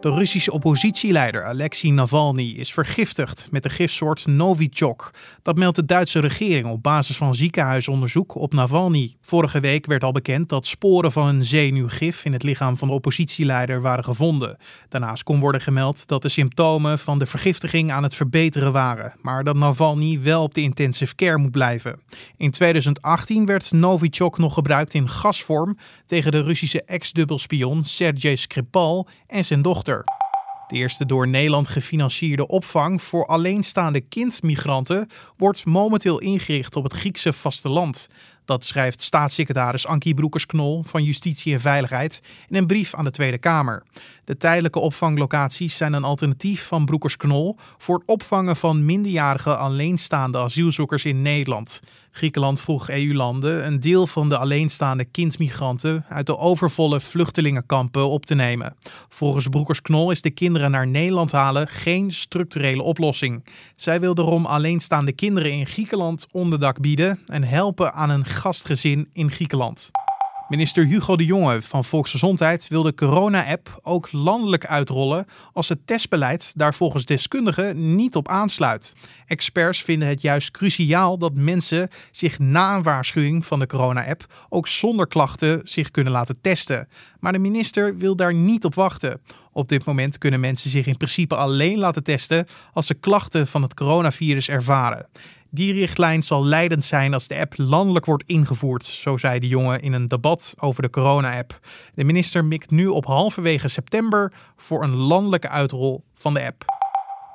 De Russische oppositieleider Alexei Navalny is vergiftigd met de gifsoort Novichok. Dat meldt de Duitse regering op basis van ziekenhuisonderzoek op Navalny. Vorige week werd al bekend dat sporen van een zenuwgif in het lichaam van de oppositieleider waren gevonden. Daarnaast kon worden gemeld dat de symptomen van de vergiftiging aan het verbeteren waren, maar dat Navalny wel op de intensive care moet blijven. In 2018 werd Novichok nog gebruikt in gasvorm tegen de Russische ex-dubbelspion Sergej Skripal en zijn dochter. De eerste door Nederland gefinancierde opvang voor alleenstaande kindmigranten wordt momenteel ingericht op het Griekse vasteland. Dat schrijft staatssecretaris Ankie Broekers-Knol van Justitie en Veiligheid in een brief aan de Tweede Kamer. De tijdelijke opvanglocaties zijn een alternatief van Broekers-Knol voor het opvangen van minderjarige alleenstaande asielzoekers in Nederland. Griekenland vroeg EU-landen een deel van de alleenstaande kindmigranten uit de overvolle vluchtelingenkampen op te nemen. Volgens Broekers-Knol is de kinderen naar Nederland halen geen structurele oplossing. Zij wil daarom alleenstaande kinderen in Griekenland onderdak bieden en helpen aan een gastgezin in Griekenland. Minister Hugo de Jonge van Volksgezondheid wil de corona-app ook landelijk uitrollen als het testbeleid daar volgens deskundigen niet op aansluit. Experts vinden het juist cruciaal dat mensen zich na een waarschuwing van de corona-app ook zonder klachten zich kunnen laten testen. Maar de minister wil daar niet op wachten. Op dit moment kunnen mensen zich in principe alleen laten testen als ze klachten van het coronavirus ervaren. Die richtlijn zal leidend zijn als de app landelijk wordt ingevoerd, zo zei de jongen in een debat over de corona-app. De minister mikt nu op halverwege september voor een landelijke uitrol van de app.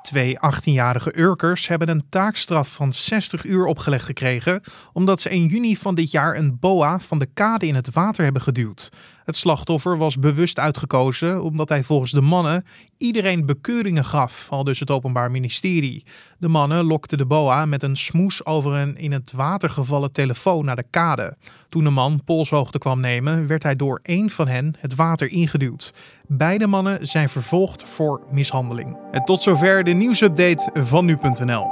Twee 18-jarige Urkers hebben een taakstraf van 60 uur opgelegd gekregen omdat ze in juni van dit jaar een boa van de kade in het water hebben geduwd. Het slachtoffer was bewust uitgekozen omdat hij volgens de mannen iedereen bekeuringen gaf, al dus het Openbaar Ministerie. De mannen lokten de boa met een smoes over een in het water gevallen telefoon naar de kade. Toen de man polshoogte kwam nemen, werd hij door één van hen het water ingeduwd. Beide mannen zijn vervolgd voor mishandeling. En tot zover de nieuwsupdate van nu.nl.